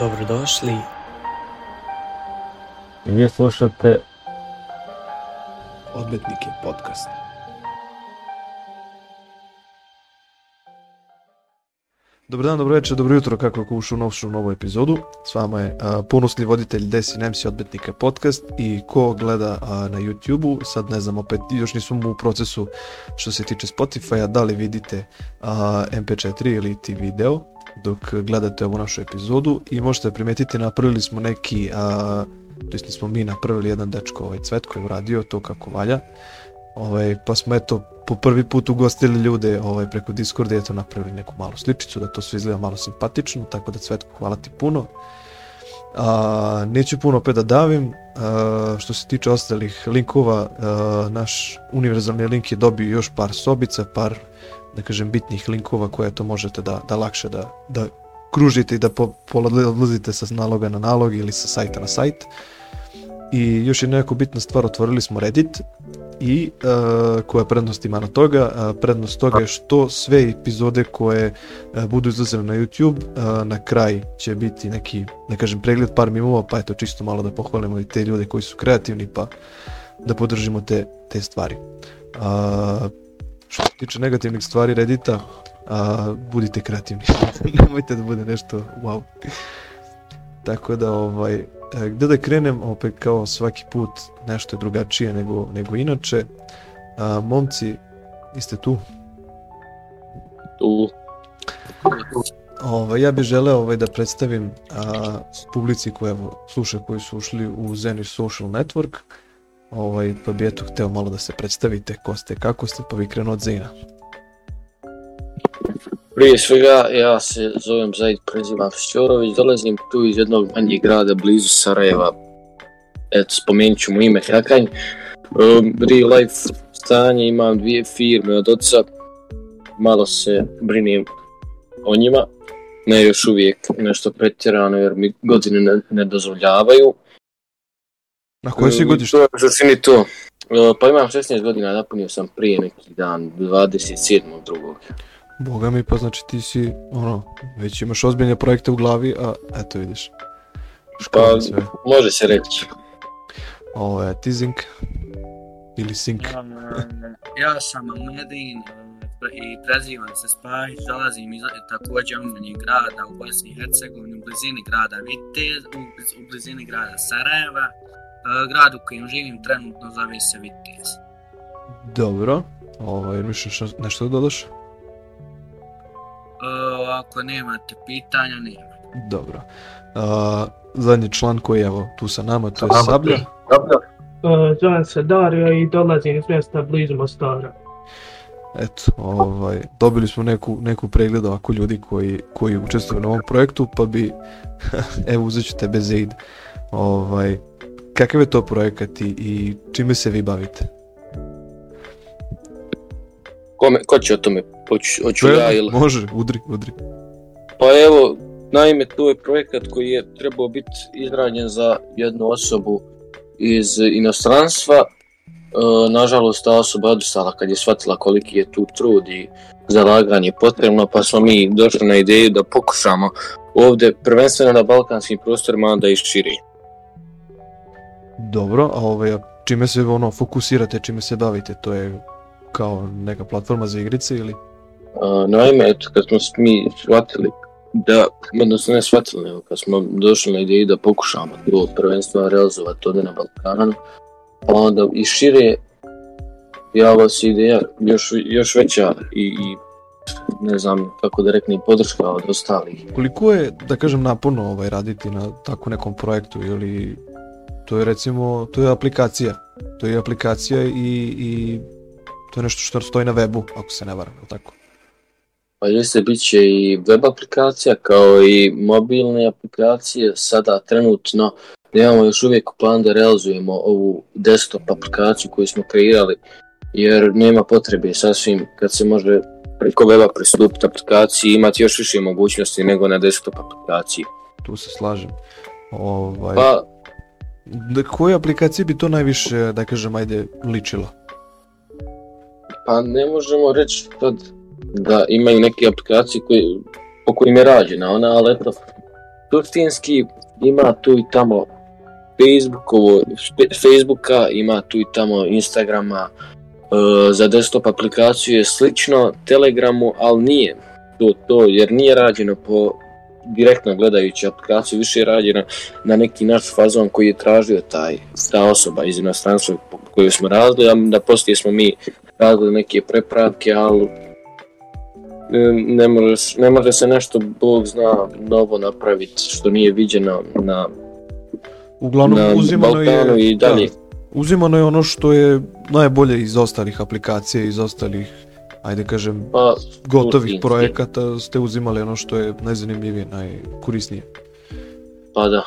Dobrodošli. Vi slušate Odmetnike podcast. Dobar dan, dobro večer, dobro jutro, kako je ušao u novu, novu epizodu. S vama je a, ponosni voditelj Desi Nemsi Odbetnika podcast i ko gleda a, na YouTube-u, sad ne znam, opet još nismo u procesu što se tiče Spotify-a, da li vidite a, MP4 ili ti video dok gledate ovu našu epizodu i možete primetiti napravili smo neki, a, to nismo mi napravili jedan dečko ovaj cvet koji je uradio to kako valja. Ovaj, pa smo eto po prvi put ugostili ljude ovaj, preko Discorda i eto napravili neku malu sličicu da to sve izgleda malo simpatično, tako da Cvetko hvala ti puno. A, neću puno opet da davim, a, što se tiče ostalih linkova, a, naš univerzalni link je dobio još par sobica, par da kažem bitnih linkova koje to možete da, da lakše da, da kružite i da po, polazite sa naloga na nalog ili sa sajta na sajt. I još jedna jako bitna stvar, otvorili smo Reddit i uh, koja prednost ima na toga, uh, prednost toga je što sve epizode koje uh, budu izlazene na YouTube, na kraj će biti neki, da kažem, pregled par mimova, pa eto čisto malo da pohvalimo i te ljude koji su kreativni, pa da podržimo te, te stvari. Što se tiče negativnih stvari Reddita, uh, budite kreativni, nemojte da bude nešto wow. Tako da ovaj, e, gde da krenem, opet kao svaki put nešto je drugačije nego, nego inače. A, momci, jeste tu? tu. Ovaj, ja bih želeo ovaj, da predstavim a, publici koja sluša koji su ušli u Zeni Social Network. Ovaj, pa bi eto hteo malo da se predstavite ko ste, kako ste, pa od Zina. Prije svega, ja se zovem Zaid Prezivan Fišćorović, dolazim tu iz jednog manjeg grada blizu Sarajeva. Eto, spomenut ću mu ime Hakanj. Um, real life stanje, imam dvije firme od oca, malo se brinim o njima, ne još uvijek nešto pretjerano jer mi godine ne, ne dozvoljavaju. Na koje si godište? To je u suštini to. Pa imam 16 godina, napunio sam prije neki dan, 27. drugog. Boga mi, pa znači ti si, ono, već imaš ozbiljne projekte u glavi, a eto vidiš. Škola Pa, sve. može se reći. Ovo je Tizink. Ili Sink. Um, ja sam Ahmedin um, i prezivam se Spahić, dolazim iz također omenjeg grada u Bosni i Hercegovini, u blizini grada Vitez, u blizini grada Sarajeva. Uh, grad u kojem živim trenutno zove se Vitez. Dobro. Ovo, jer misliš nešto- da dodaš? Uh, ako nemate pitanja, nema. Dobro. A, zadnji član koji je evo tu sa nama, to je Sablja. Uh, zovem se Dario i dolazim iz mjesta blizu Mostara. Eto, ovaj, dobili smo neku, neku pregled ovako ljudi koji, koji učestvuju na ovom projektu, pa bi, evo uzet ću tebe Zaid, ovaj, kakav je to projekat i, i čime se vi bavite? Kome, ko će o tome? Hoću, hoću ja ili... Može, udri, udri. Pa evo, naime, to je projekat koji je trebao biti izrađen za jednu osobu iz inostranstva. E, nažalost, ta osoba odustala kad je shvatila koliki je tu trud i zalaganje potrebno, pa smo mi došli na ideju da pokušamo ovdje, prvenstveno na balkanskim prostorima, a onda i šire. Dobro, a ovaj, čime se ono fokusirate, čime se bavite, to je kao neka platforma za igrice ili? A, naime, eto, kad smo mi shvatili da, odnosno ne shvatili, nego kad smo došli na ideju da pokušamo to prvenstveno realizovati ovdje na Balkanu, pa onda i šire javila se ideja još, još veća i, i ne znam kako da reknem podrška od ostalih. Koliko je, da kažem, naporno ovaj, raditi na tako nekom projektu ili to je recimo, to je aplikacija. To je aplikacija i, i to je nešto što stoji na webu, ako se ne varam, tako? Pa jeste, bit će i web aplikacija kao i mobilne aplikacije. Sada trenutno nemamo još uvijek u planu da realizujemo ovu desktop aplikaciju koju smo kreirali jer nema potrebe sasvim kad se može preko weba pristupiti aplikaciji imati još više mogućnosti nego na desktop aplikaciji. Tu se slažem. Ovaj, Pa da, koje aplikacije bi to najviše, da kažem, ajde, ličilo? Pa ne možemo reći sad da imaju neke aplikacije koje, po kojim je rađena ona, ali eto, suštinski ima tu i tamo Facebookovo, Facebooka, ima tu i tamo Instagrama, e, za desktop aplikaciju je slično Telegramu, ali nije to, to jer nije rađeno po direktno gledajući aplikaciju, više je rađeno na neki naš fazon koji je tražio taj, ta osoba iz inostranstva koju smo radili, a da poslije smo mi radili neke prepravke, ali ne može, ne može se nešto, Bog zna, novo napraviti što nije viđeno na, Uglavnom na uzimano Balkanu je, i dalje. da, uzimano je ono što je najbolje iz ostalih aplikacija, iz ostalih, ajde kažem, Pa, gotovih projekata ste uzimali ono što je najzanimljivije, najkorisnije. pa da.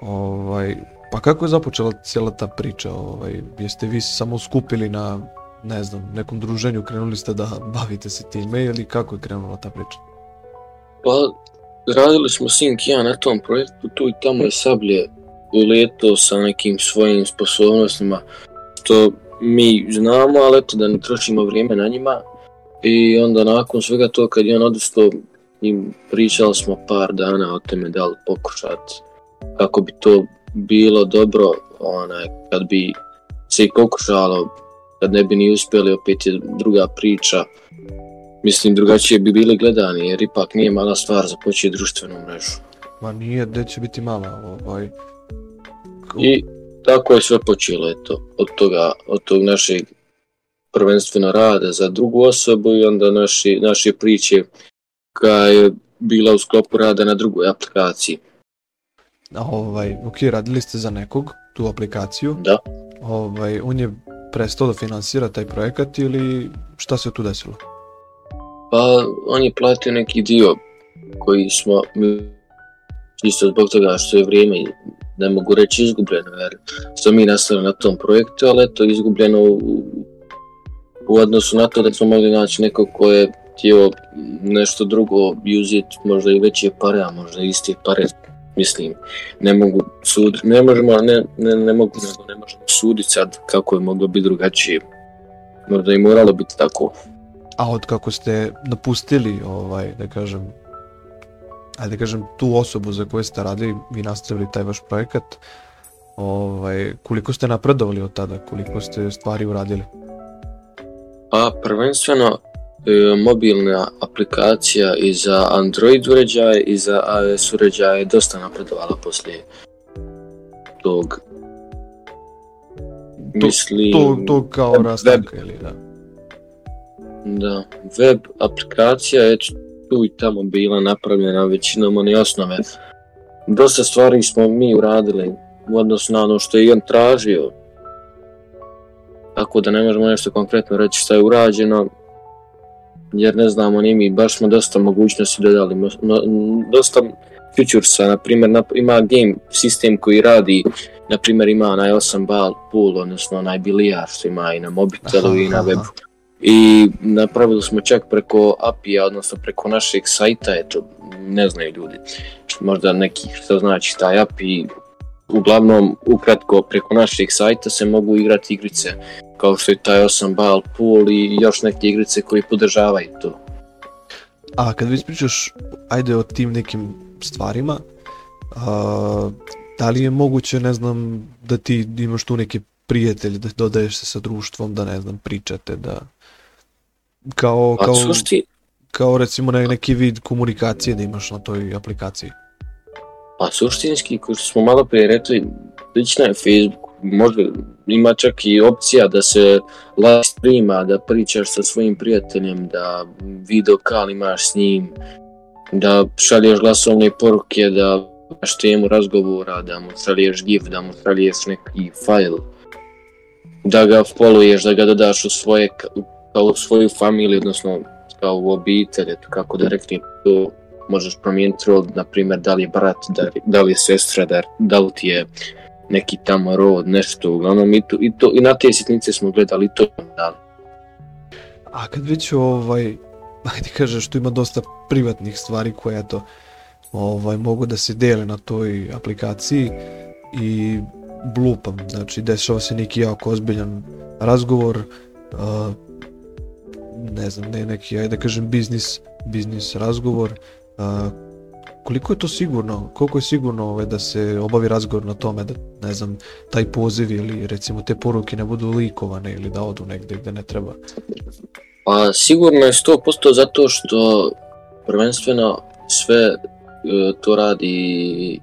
Ovaj, pa kako je započela cijela ta priča? Ovaj, jeste vi samo skupili na, ne znam, nekom druženju, krenuli ste da bavite se time ili kako je krenula ta priča? Pa, radili smo Sink ja na tom projektu, tu i tamo je Sablje uletao sa nekim svojim sposobnostima, što mi znamo, ali eto da ne trošimo vrijeme na njima. I onda nakon svega to kad je on odustao, i pričali smo par dana o tome da li pokušati kako bi to bilo dobro, onaj, kad bi se i pokušalo, kad ne bi ni uspjeli, opet je druga priča. Mislim, drugačije bi bili gledani, jer ipak nije mala stvar za početi društvenu mrežu. Ma nije, gdje će biti mala, ovaj... I tako je sve počelo, eto, od toga, od tog našeg prvenstveno rada za drugu osobu i onda naši, naše priče koja je bila u sklopu rada na drugoj aplikaciji. Ovaj, ok, radili ste za nekog tu aplikaciju, Da, ovaj, on je prestao da finansira taj projekat ili šta se tu desilo? pa on je platio neki dio koji smo mi isto zbog toga što je vrijeme ne mogu reći izgubljeno jer smo mi nastavili na tom projektu, ali eto izgubljeno u, u odnosu na to da smo mogli naći nekog ko je htio nešto drugo uzeti, možda i veće pare, a možda i iste pare, mislim, ne mogu sud, ne možemo, ne, ne, ne mogu, ne možemo suditi sad kako je moglo biti drugačije. Možda i moralo biti tako. A od kako ste napustili, ovaj, da kažem, ajde da kažem, tu osobu za koju ste radili, vi nastavili taj vaš projekat, ovaj, koliko ste napredovali od tada, koliko ste stvari uradili? Pa prvenstveno e, mobilna aplikacija i za Android uređaje i za iOS uređaje je dosta napredovala poslije tog. Mislim, To, to kao rastanka ili da? Da, web aplikacija je tu i tamo bila napravljena većinom one osnove. Dosta stvari smo mi uradili u odnosu na ono što je on tražio. Tako da ne možemo nešto konkretno reći što je urađeno, jer ne znamo ni mi, baš smo dosta mogućnosti dodali, no, dosta featuresa, na primjer ima game sistem koji radi, na primjer ima onaj 8 ball pool, odnosno onaj bilijar što ima i na mobitelu i na Aha, webu. aha. I napravili smo čak preko API-a, odnosno preko našeg sajta, eto, ne znaju ljudi, možda neki što znači taj API, uglavnom ukratko preko našeg sajta se mogu igrati igrice kao što je taj 8 ball pool i još neke igrice koji podržavaju to. A kad vi pričaš, ajde o tim nekim stvarima, a, da li je moguće, ne znam, da ti imaš tu neke prijatelje, da dodaješ se sa društvom, da ne znam, pričate, da... Kao, Pa kao, kao recimo ne, neki vid komunikacije da imaš na toj aplikaciji. Pa suštinski, kao što smo malo prije rekli, slična je Facebook, može, ima čak i opcija da se live streama, da pričaš sa svojim prijateljem, da video call imaš s njim, da šalješ glasovne poruke, da imaš temu razgovora, da mu šalješ gif, da mu šalješ neki file, da ga followuješ, da ga dodaš u svoje, kao u svoju familiju, odnosno kao u obitelj, eto kako da reknem to, možeš promijeniti rod, na primjer da li je brat, da, da li je sestra, da, da li ti je neki tamo rod, nešto, uglavnom i, to, i, to, i na te sitnice smo gledali to. Da, A kad već ovaj, ajde kažeš, tu ima dosta privatnih stvari koje eto, ovaj, mogu da se dele na toj aplikaciji i blupam, znači dešava se neki jako ozbiljan razgovor, a, ne znam, ne neki, ajde da kažem biznis, biznis razgovor, a, koliko je to sigurno, koliko je sigurno ovaj, da se obavi razgovor na tome da, ne znam, taj poziv ili recimo te poruke ne budu likovane ili da odu negdje gdje ne treba? Pa sigurno je 100% zato što prvenstveno sve e, to radi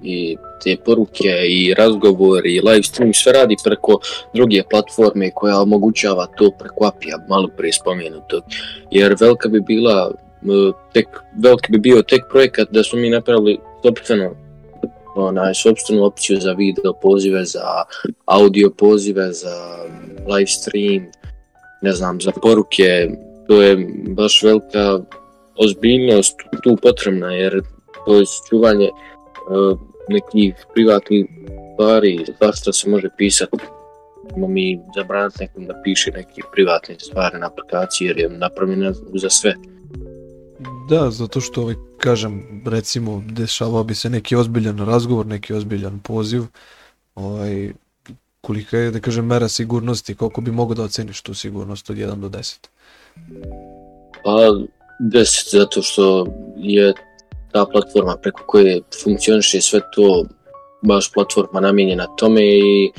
i te poruke i razgovori i live stream sve radi preko druge platforme koja omogućava to preko API-a, malo prije spomenutog. Jer velika bi bila tek, veliki bi bio tek projekat da smo mi napravili sopstveno onaj, sobstvenu opciju za video pozive, za audio pozive, za live stream, ne znam, za poruke, to je baš velika ozbiljnost tu potrebna jer to je čuvanje uh, nekih privatnih stvari, zašto se može pisatiImo mi zabraniti nekom da piše neke privatne stvari na aplikaciji jer je napravljena za sve. Da, zato što ovaj, kažem, recimo, dešavao bi se neki ozbiljan razgovor, neki ozbiljan poziv, ovaj, kolika je, da kažem, mera sigurnosti, koliko bi mogo da oceniš tu sigurnost od 1 do 10? Pa 10, zato što je ta platforma preko koje funkcioniše sve to baš platforma namijenjena tome i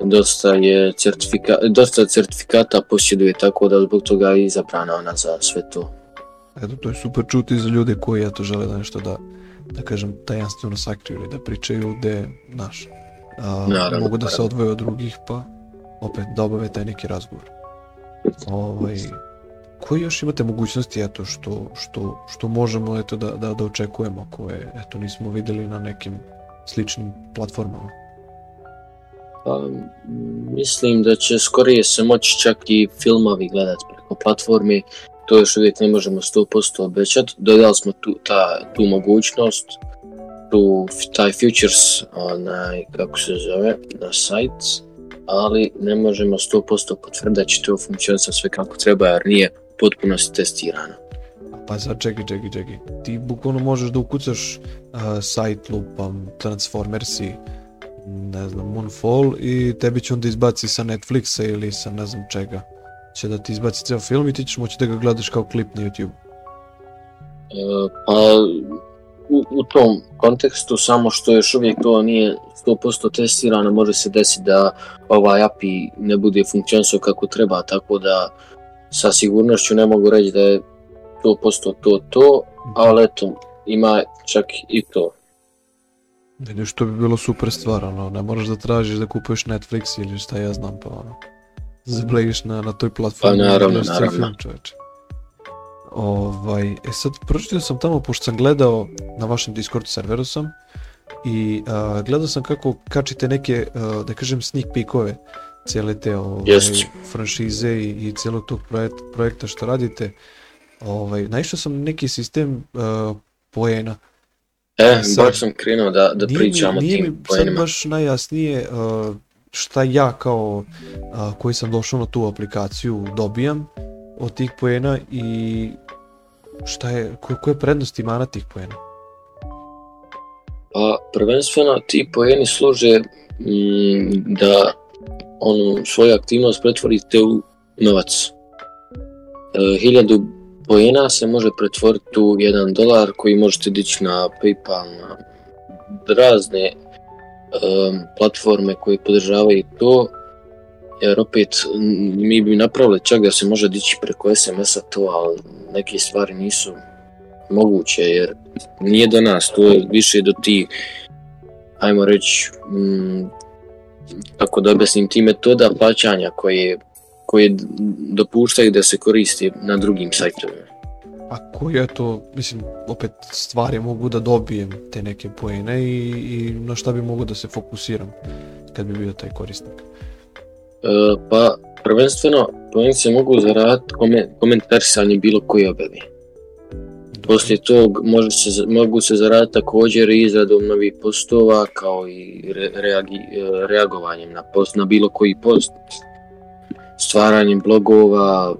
dosta je certifika, dosta certifikata posjeduje tako da zbog toga je izabrana ona za sve to. Eto, to je super čuti za ljude koji eto žele da nešto da, da kažem, tajanstveno sakriju ili da pričaju gde, znaš, a, Naravno, mogu da se odvoje od drugih, pa opet da obave taj neki razgovor. Ovaj, koji još imate mogućnosti eto što, što, što možemo eto da, da, da očekujemo koje eto nismo videli na nekim sličnim platformama? Pa, mislim da će skorije se moći čak i filmovi gledati preko platforme, to još uvijek ne možemo 100% obećati. Dodali smo tu, ta, tu mogućnost, tu, taj futures, onaj, kako se zove, na sajt, ali ne možemo 100% potvrditi da će to funkcionisati sve kako treba jer nije potpuno testirano. Pa sad čekaj, čekaj, čekaj. Ti bukvalno možeš da ukucaš uh, site lupam, Transformersi, ne znam, Moonfall i tebi će onda izbaci sa Netflixa ili sa ne znam čega. Će da ti izbaci ceo film i ti ćeš moći da ga gledaš kao klip na YouTube. E, pa u, u tom kontekstu samo što još uvijek to nije 100% testirano može se desiti da ovaj API ne bude funkcionisao kako treba tako da sa sigurnošću ne mogu reći da je 100% to to ali eto ima čak i to Vidiš, to bi bilo super stvar, ono, ne moraš da tražiš da kupuješ Netflix ili šta ja znam, pa ono, zablegiš na, na toj platformi. Pa naravno, naravno. Film. Ovaj, e sad, pročitao sam tamo, pošto sam gledao na vašem Discord serveru sam, i a, gledao sam kako kačite neke, a, da kažem, sneak peekove cijele te ovaj, franšize i, i cijelog tog projekt, projekta što radite. Ovaj, naišao sam neki sistem a, poena. E, Sad- baš sam krenuo da, da Nije pričam o mi, nije mi tim sad baš najjasnije uh, šta ja kao uh, koji sam došao na tu aplikaciju dobijam od tih poena i šta je, ko, koje prednosti ima na tih poena? Pa prvenstveno ti poeni služe mm, da onu svoju aktivnost pretvorite u novac. E, hiljadu poena se može pretvoriti u jedan dolar koji možete dići na Paypal, na razne platforme koje podržavaju to. Jer opet m, mi bi napravili čak da se može dići preko SMS-a to, ali neke stvari nisu moguće jer nije do nas, to je više do ti, ajmo reći, mm, kako da objasnim, ti metoda plaćanja koje, koje dopuštaju da se koristi na drugim sajtovima. A koje je to, mislim, opet stvari mogu da dobijem te neke poene i, i na šta bi mogu da se fokusiram kad bi bio taj korisnik? E, pa, prvenstveno, poeni se mogu zaraditi komen, komentarisanje bilo koje objave. Poslije tog može se, mogu se zaraditi također i izradom novih postova kao i re, reagi, e, reagovanjem na post, na bilo koji post, stvaranjem blogova,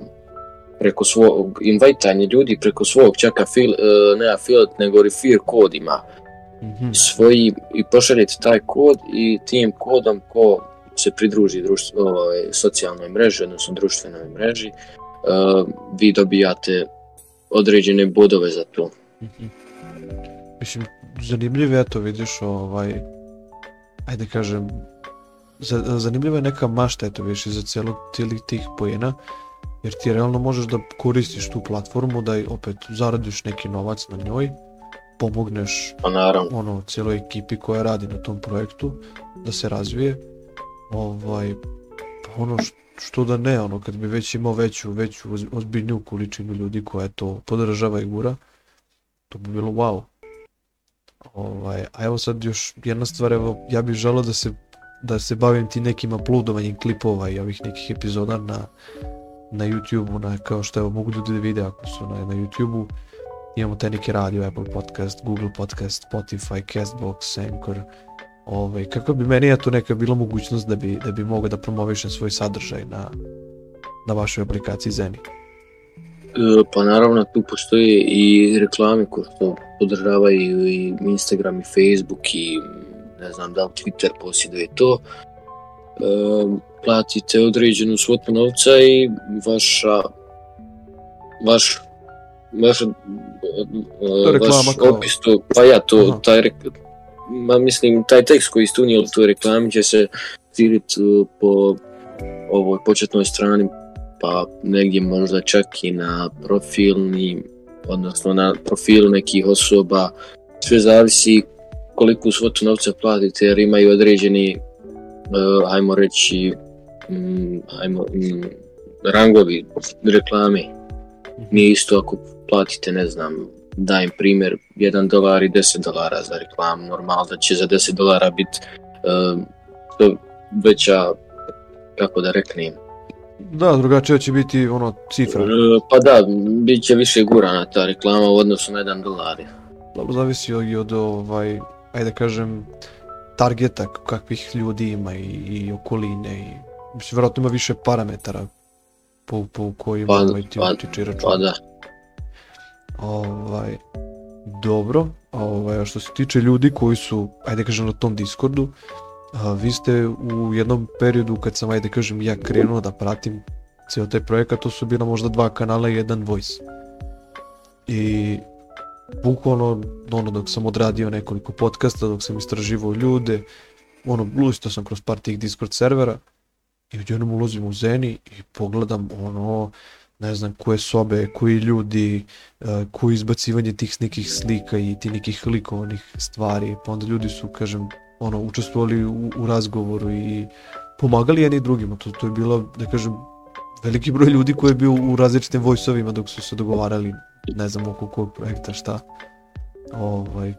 preko svog, invajtanje ljudi preko svog čak afil, e, ne affiliate nego refer kod ima Mhm. svoji i pošaljete taj kod i tim kodom ko se pridruži društvo, ovaj, socijalnoj mreži, odnosno društvenoj mreži, uh, vi dobijate određene bodove za to. Mhm. Mislim, zanimljiv je, eto vidiš, ovaj, ajde kažem, za, zanimljiva je neka mašta, eto vidiš, za celog cijelih tih pojena, jer ti realno možeš da koristiš tu platformu, da opet zaradiš neki novac na njoj, pomogneš Pa naravno. ono cijeloj ekipi koja radi na tom projektu da se razvije ovaj ono što da ne ono kad bi već imao veću veću oz- ozbiljniju količinu ljudi koja to podržava i gura to bi bilo wow ovaj a evo sad još jedna stvar evo ja bih želeo da se da se bavim ti nekim uploadovanjem klipova i ovih nekih epizoda na na YouTube-u, na, kao što evo mogu ljudi da vide ako su na, na YouTube-u imamo te neke radio, Apple Podcast, Google Podcast, Spotify, Castbox, Anchor. Ovaj, kako bi meni eto neka bila mogućnost da bi, da bi mogao da promovišem svoj sadržaj na, na vašoj aplikaciji Zeni. E, Pa naravno tu postoje i reklame koje što podržavaju i Instagram i Facebook i ne znam da li Twitter posjeduje to. E, platite određenu svotu novca i vaša vaš vaš, e, vaš opis to, pa ja to, Aha. taj, ma mislim, taj tekst koji ste unijeli u toj reklami će se tiriti po ovoj početnoj strani pa negdje možda čak i na profilni, odnosno na profilu nekih osoba. Sve zavisi koliko svotu novca platite jer imaju određeni, e, ajmo reći, mm, ajmo, mm, rangovi reklame. Nije isto ako platite, ne znam, dajem primjer, 1 dolar i 10 dolara za reklamu. Normalno da će za 10 dolara biti e, što veća, kako da reknem, Da, drugačije će biti ono cifra. E, Pa da, bit će više gurana ta reklama u odnosu na 1 dolar. Dobro, zavisi i od ovaj, ajde da kažem, targeta kakvih ljudi ima i, i okoline i mislim, vjerojatno ima više parametara po, po kojima Pa- ovaj, ti pa- utiče račun. Pa da, Ovaj, dobro, ovaj, što se tiče ljudi koji su, ajde kažem, na tom Discordu, a, vi ste u jednom periodu kad sam, ajde kažem, ja krenuo da pratim cijel taj projekat, to su bila možda dva kanala i jedan voice. I bukvalno, ono, dok sam odradio nekoliko podcasta, dok sam istraživao ljude, ono, lustio sam kroz par tih Discord servera i odjednom ulazim u Zeni i pogledam, ono, ne znam, koje sobe, koji ljudi, uh, koje izbacivanje tih nekih slika i ti nekih likovanih stvari, pa onda ljudi su, kažem, ono, učestvovali u, u razgovoru i pomagali jedni drugima, to, to je bilo, da kažem, veliki broj ljudi koji je bio u različitim voice-ovima dok su se dogovarali, ne znam oko kog projekta, šta. Ovaj,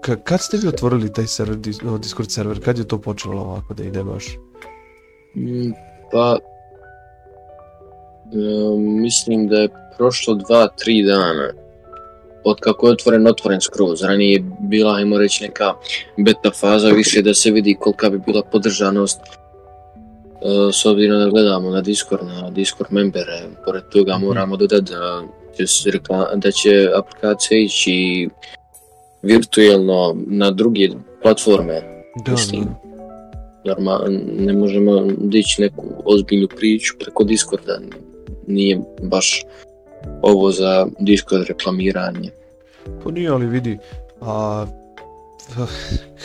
ka, kad ste vi otvorili taj server, Discord server, kad je to počelo ovako da ide baš? Mm, pa e, mislim da je prošlo 2-3 dana od kako je otvoren, otvoren skroz. Ranije je bila, ajmo reći, neka beta faza, više da se vidi kolika bi bila podržanost E, s obzirom da gledamo na Discord, na Discord membere, pored toga Mhm. moramo dodati da će, se rekla- da će aplikacija ići virtuelno na druge platforme. Da, Mislim, da. Normal, ne možemo dići neku ozbiljnu priču preko Discorda, nije baš ovo za Discord reklamiranje. Pa nije, ali vidi, a,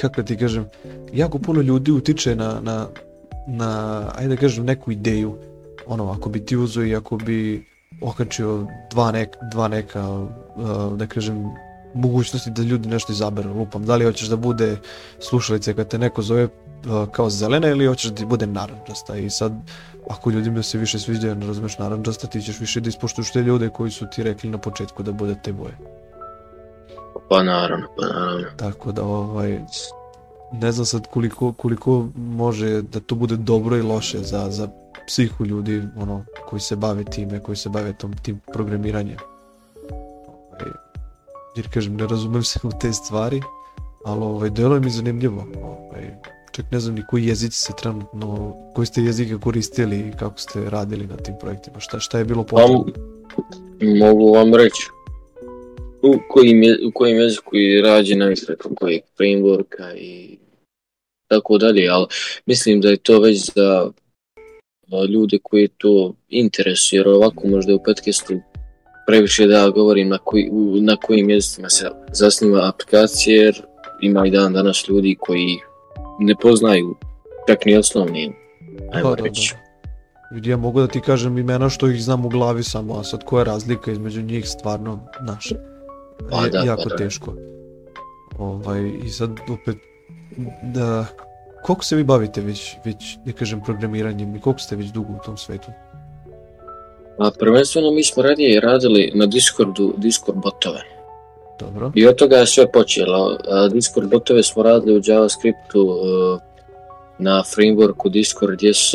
kako ti kažem, jako puno ljudi utiče na, na, na, ajde da kažem, neku ideju. Ono, ako bi ti uzeo i ako bi okačio dva, nek, dva neka, uh, da kažem, mogućnosti da ljudi nešto izaberu, lupam. Da li hoćeš da bude slušalice kad te neko zove uh, kao zelena ili hoćeš da ti bude naranđasta i sad ako ljudima se više sviđa, ne razumeš naranđasta, ti ćeš više da ispoštuješ te ljude koji su ti rekli na početku da bude te boje. Pa naravno, pa naravno. Tako da ovaj ne znam sad koliko, koliko može da to bude dobro i loše za, za psihu ljudi ono, koji se bave time, koji se bave tom, tim programiranjem. Ovaj, jer kažem, ne razumem se u te stvari, ali ovaj, delo je mi zanimljivo. Ovaj, čak ne znam ni koji jezici se trenutno, koji ste jezike koristili i kako ste radili na tim projektima, šta, šta je bilo potrebno. Mogu vam reći u kojim, je, u kojem jeziku je rađena i preko kojeg frameworka i tako dalje, ali mislim da je to već za ljude koji to interesuje, jer ovako možda u podcastu previše da govorim na, koji, na kojim mjestima se zasniva aplikacija jer ima i dan danas ljudi koji ne poznaju čak ni osnovni, ajmo da, reći. ja mogu da ti kažem imena što ih znam u glavi samo, a sad koja je razlika između njih stvarno, znaš, Pa je da, pa jako da. teško. Ovaj, I sad opet, da, koliko se vi bavite već, već, da kažem, programiranjem i koliko ste već dugo u tom svetu? A prvenstveno mi smo radije radili na Discordu, Discord botove. Dobro. I od toga je sve počelo. Discord botove smo radili u JavaScriptu e, na frameworku Discord JS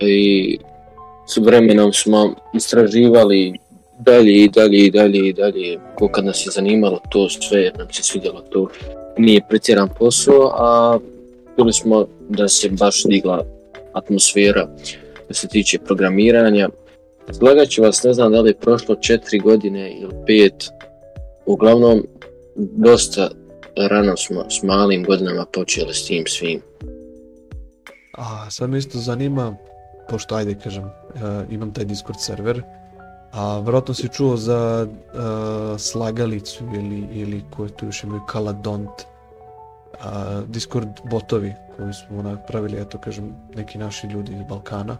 i s vremenom smo istraživali dalje i dalje i dalje i dalje ko kad nas je zanimalo to sve jer nam se svidjelo to nije pretjeran posao a čuli smo da se baš digla atmosfera što se tiče programiranja. Slagat ću vas, ne znam da li je prošlo četiri godine ili pet, uglavnom dosta rano smo s malim godinama počeli s tim svim. A sad me isto zanima, pošto ajde kažem, e, imam taj Discord server, a vjerojatno si čuo za e, slagalicu ili, ili koje tu još imaju Kaladont, a, Discord botovi koji smo napravili, eto kažem, neki naši ljudi iz Balkana.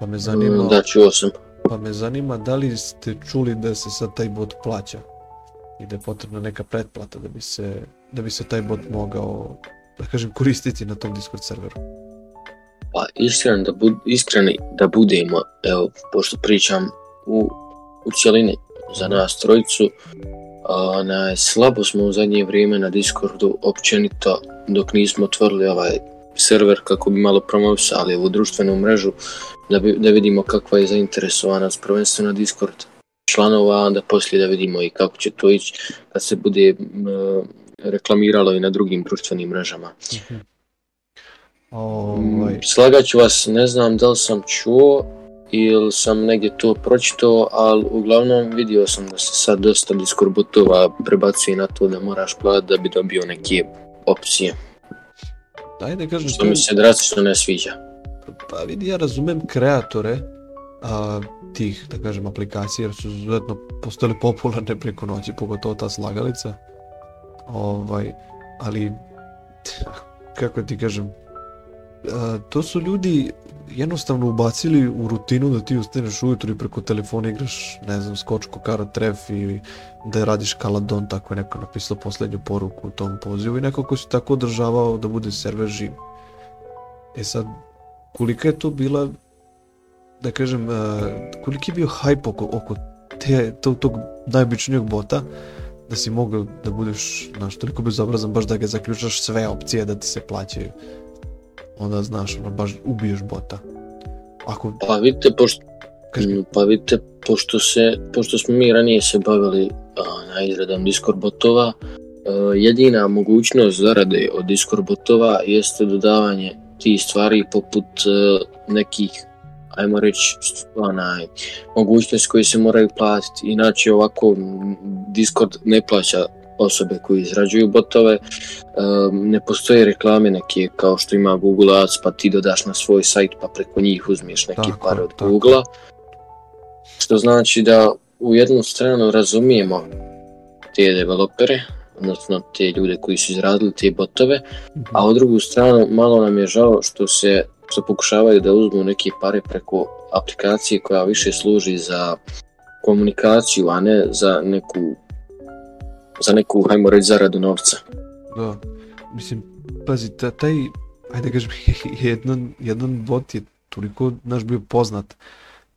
Pa me zanima, Mm, Da, čuo sam. pa me zanima da li ste čuli da se sad taj bot plaća i da je potrebna neka pretplata da bi se, da bi se taj bot mogao, da kažem, koristiti na tom Discord serveru. Pa iskren da, bud, iskreni da budemo, evo, pošto pričam u, u cjelini za nas trojicu, onaj, slabo smo u zadnje vrijeme na Discordu općenito dok nismo otvorili ovaj server kako bi malo promovisali ovu društvenu mrežu da, bi, da vidimo kakva je zainteresovanost prvenstveno Discord članova, a onda poslije da vidimo i kako će to ići kad se bude m, reklamiralo i na drugim društvenim mrežama. Ovaj, Mm, Slagat ću vas, ne znam da li sam čuo ili sam negdje to pročitao, ali uglavnom vidio sam da se sad dosta Discord botova prebacuje na to da moraš platiti da bi dobio neke opcije, ajde kažem, što mi se drastično ne sviđa. pa vidi, ja razumem kreatore a, tih, da kažem, aplikacija, jer su izuzetno postali popularne preko noći, pogotovo ta slagalica. Ovaj, ali, kako ti kažem, to su ljudi jednostavno ubacili u rutinu da ti ustaneš ujutro i preko telefona igraš, ne znam, skočku, karo tref ili da radiš kaladon, tako je neko napisao posljednju poruku u tom pozivu i neko ko se tako održavao da bude server živ. E sad, kolika je to bila, da kažem, uh, koliki je bio hype oko, oko te, tog, tog najobičnijeg bota, da si mogao da budeš, znaš, toliko bezobrazan baš da ga zaključaš sve opcije da ti se plaćaju. Onda, znaš, ono, baš ubiješ bota. Ako, Pa vidite, pošto, pa vidite, pošto, se, pošto smo mi ranije se bavili a, na izradom Discord botova, a, jedina mogućnost zarade od Discord botova jeste dodavanje tih stvari poput a, nekih ajmo reći, onaj, mogućnosti koje se moraju platiti. Inače ovako Discord ne plaća osobe koji izrađuju botove, ne postoje reklame neke kao što ima Google Ads pa ti dodaš na svoj sajt pa preko njih uzmiješ neke Tako, pare od tako. Google-a. Što znači da u jednu stranu razumijemo te developere, odnosno te ljude koji su izradili te botove, a u drugu stranu malo nam je žao što se što pokušavaju da uzmu neke pare preko aplikacije koja više služi za komunikaciju, a ne za neku za neku, hajmo reći, zaradu novca. Da, mislim, pazi, ta, taj, ajde kažem, jedan, jedan bot je toliko, naš bio poznat,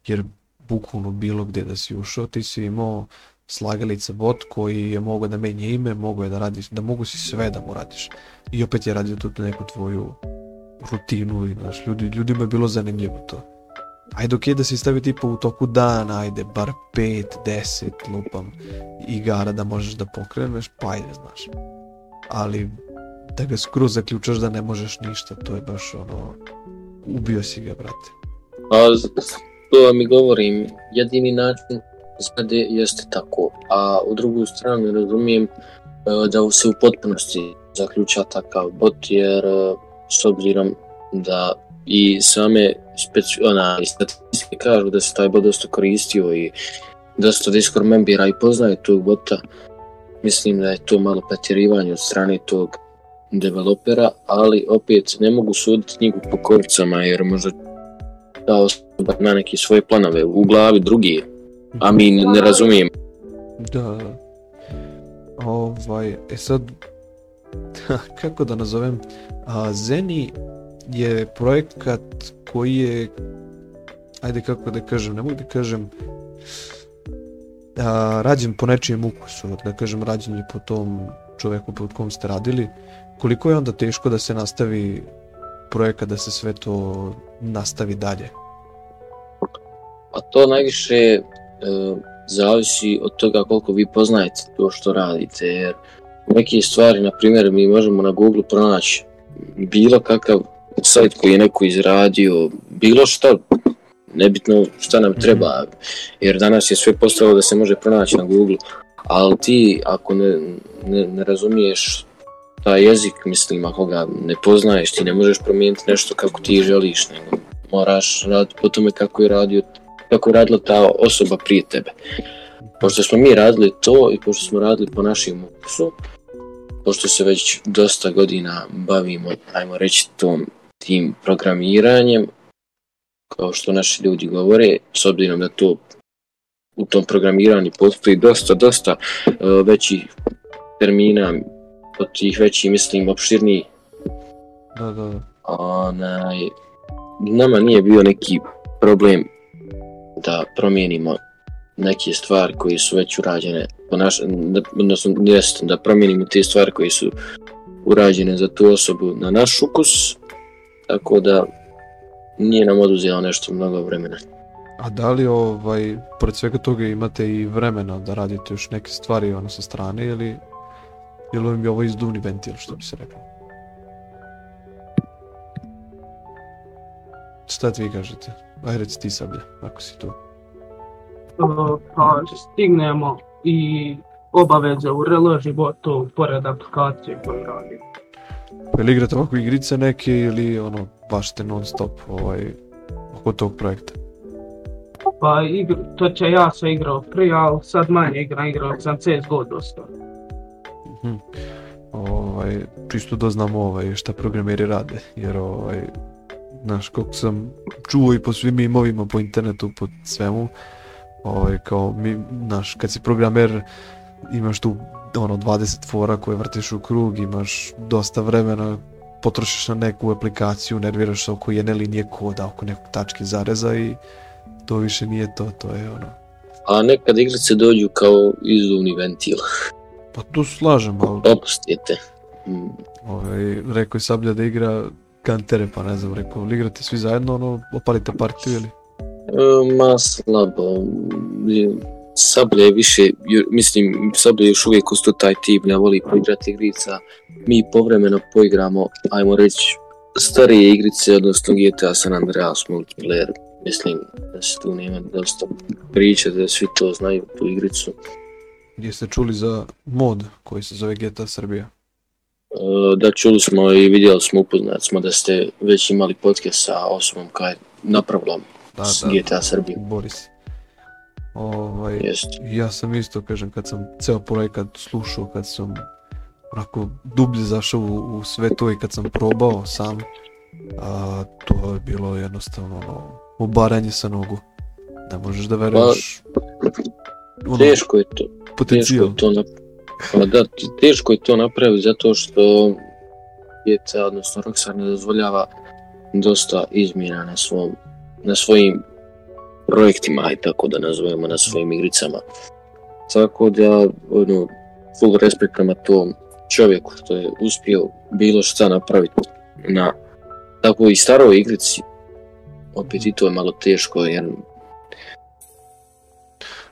jer bukvalno bilo gdje da si ušao, ti si imao slagalica bot koji je mogao da menja ime, mogao je da radiš, da mogu si sve da mu radiš. I opet je radio tu neku tvoju rutinu i znaš, ljudi, ljudima je bilo zanimljivo to. Ajde ok da si stavi tipa u toku dana, ajde bar 5, 10 lupam igara da možeš da pokreneš, pa ajde znaš ali da ga skroz zaključaš da ne možeš ništa, to je baš ono, ubio si ga, brate. A to vam i govorim, jedini način zgrade jeste tako, a u drugu stranu razumijem e, da se u potpunosti zaključa takav bot, jer e, s obzirom da i same speci- ona, statistike kažu da se taj bot dosta koristio i dosta Discord membera i poznaje tog bota. Mislim da je to malo pretjerivanje od strane tog developera, ali opet ne mogu suditi knjigu po koricama jer možda ta osoba ima neke svoje planove u glavi drugi, a mi ne, ne razumijemo. Da, da. Ovaj, e sad, kako da nazovem, a, Zeni je projekat koji je, ajde kako da kažem, ne mogu da kažem, a, rađen po nečijem ukusu, da kažem rađen je po tom čoveku pod kom ste radili. Koliko je onda teško da se nastavi projekat, da se sve to nastavi dalje? A to najviše e, zavisi od toga koliko vi poznajete to što radite, jer neke stvari, na primjer, mi možemo na Google pronaći bilo kakav sajt koji je neko izradio, bilo što, nebitno šta nam treba, jer danas je sve postalo da se može pronaći na Google, ali ti ako ne, ne, ne razumiješ taj jezik, mislim, ako ga ne poznaješ, ti ne možeš promijeniti nešto kako ti želiš, nego moraš raditi po tome kako je radio kako je radila ta osoba prije tebe. Pošto smo mi radili to i pošto smo radili po našem ukusu, pošto se već dosta godina bavimo, ajmo reći, tom, tim programiranjem, kao što naši ljudi govore, s obzirom da to u tom programiranju postoji dosta, dosta uh, većih termina, od tih većih, mislim, opširniji. Da, da, da. Onaj, nama nije bio neki problem da promijenimo neke stvari koje su već urađene po naš, da, odnosno jest, da promijenimo te stvari koje su urađene za tu osobu na naš ukus, tako da nije nam oduzelo nešto mnogo vremena. A da li ovaj, pored svega toga imate i vremena da radite još neke stvari ono sa strane ili ili je ovo izduvni ventil što bi se reklo? Šta ti vi kažete? Aj reci ti sablje, ako si tu. Pa stignemo i obaveze u real životu pored aplikacije koju radim. Ili igrate ovako igrice neke ili ono baš ste non stop ovaj, oko tog projekta? Pa igr, to će ja sam igrao prije, ali sad manje igram, igrao sam CSGO dosta. Mhm. Ovaj, čisto da znamo ovaj, šta programeri rade, jer ovaj, znaš, koliko sam čuo i po svim imovima po internetu, po svemu, ovaj, kao mi, znaš, kad si programer imaš tu ono 20 fora koje vrtiš u krug, imaš dosta vremena, potrošiš na neku aplikaciju, nerviraš se oko jedne linije koda, oko nekog tačke zareza i to više nije to, to je ono. A nekad igrice dođu kao izduvni ventil, Pa tu slažem, ali opustite. Mm, ovaj, rekao je Sablja da igra kantere, pa ne znam, rekao, igrate svi zajedno, ono, opalite partiju ili? E, Ma slabo. Je- Sablje je više, mislim, Sablje je još uvijek isto taj tip, ne voli poigrati igrica. Mi povremeno poigramo, ajmo reći, starije igrice, odnosno GTA San Andreas multiplayer. Mislim da se tu nema dosta priča, da svi to znaju, tu igricu. Gdje ste čuli za mod koji se zove GTA Srbija? E, Da, čuli smo i vidjeli smo, upoznati smo da ste već imali podcast sa osobom koja je napravila Da, da, GTA Srbiju. Boris. Ovaj, Jest. ja sam isto, kažem, kad sam ceo projekat slušao, kad sam onako dublje zašao u, u sve to i kad sam probao sam, a, to je bilo jednostavno ono, obaranje sa nogu. Ne možeš da veruješ ono, Teško je to, teško potencijal. je to nap... pa da, teško je to napraviti zato što GTA, odnosno Rockstar ne dozvoljava dosta izmjena na svom, na svojim projektima, aj tako da nazovemo, na svojim igricama. Tako da, ono, full respekt prema tom čovjeku što je uspio bilo šta napraviti na tako i staroj igrici. Opet i to je malo teško jer,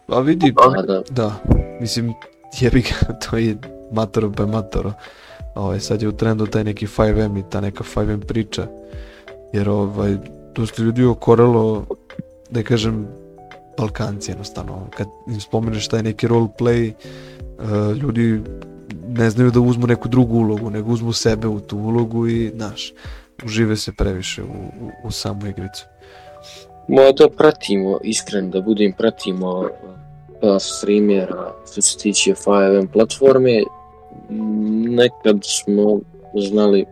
A vidi, a da, Da, mislim, jebi ga, to je matoro be matoro. Ovaj, sad je u trendu taj neki 5M i ta neka 5M priča. Jer ovaj, dosta ljudi je okorelo, da kažem, Balkanci jednostavno. Kad im spomeneš taj neki roleplay, uh, ljudi ne znaju da uzmu neku drugu ulogu, nego uzmu sebe u tu ulogu i, znaš, užive se previše u, u, u samu igricu. Ma da pratimo, iskreno da budem, pratimo par streamera što se tiče 5M platforme. Nekad smo znali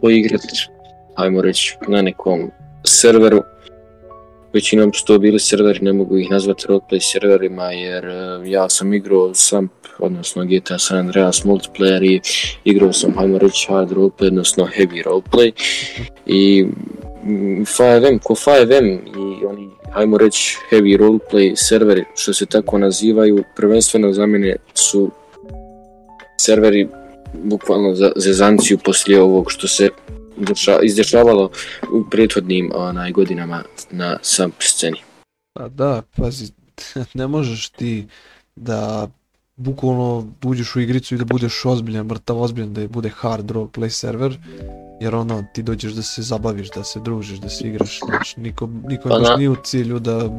poigrati, ajmo reći, na nekom serveru. Većinom su to bili serveri, ne mogu ih nazvati roleplay serverima jer e, ja sam igrao sam, odnosno GTA San Andreas multiplayer i igrao sam, ajmo reći, hard roleplay, odnosno heavy roleplay. I mm, 5M, ko 5M i oni, ajmo reći, heavy roleplay serveri, što se tako nazivaju, prvenstveno za mene su serveri bukvalno za zezanciju poslije ovog što se izdešavalo u prethodnim onaj, godinama na sam sceni. Pa da, pazi, ne možeš ti da bukvalno uđeš u igricu i da budeš ozbiljan, mrtav ozbiljan, da bude hard roleplay server, jer ono, ti dođeš da se zabaviš, da se družiš, da se igraš, znači, niko, niko Pa nije u cilju da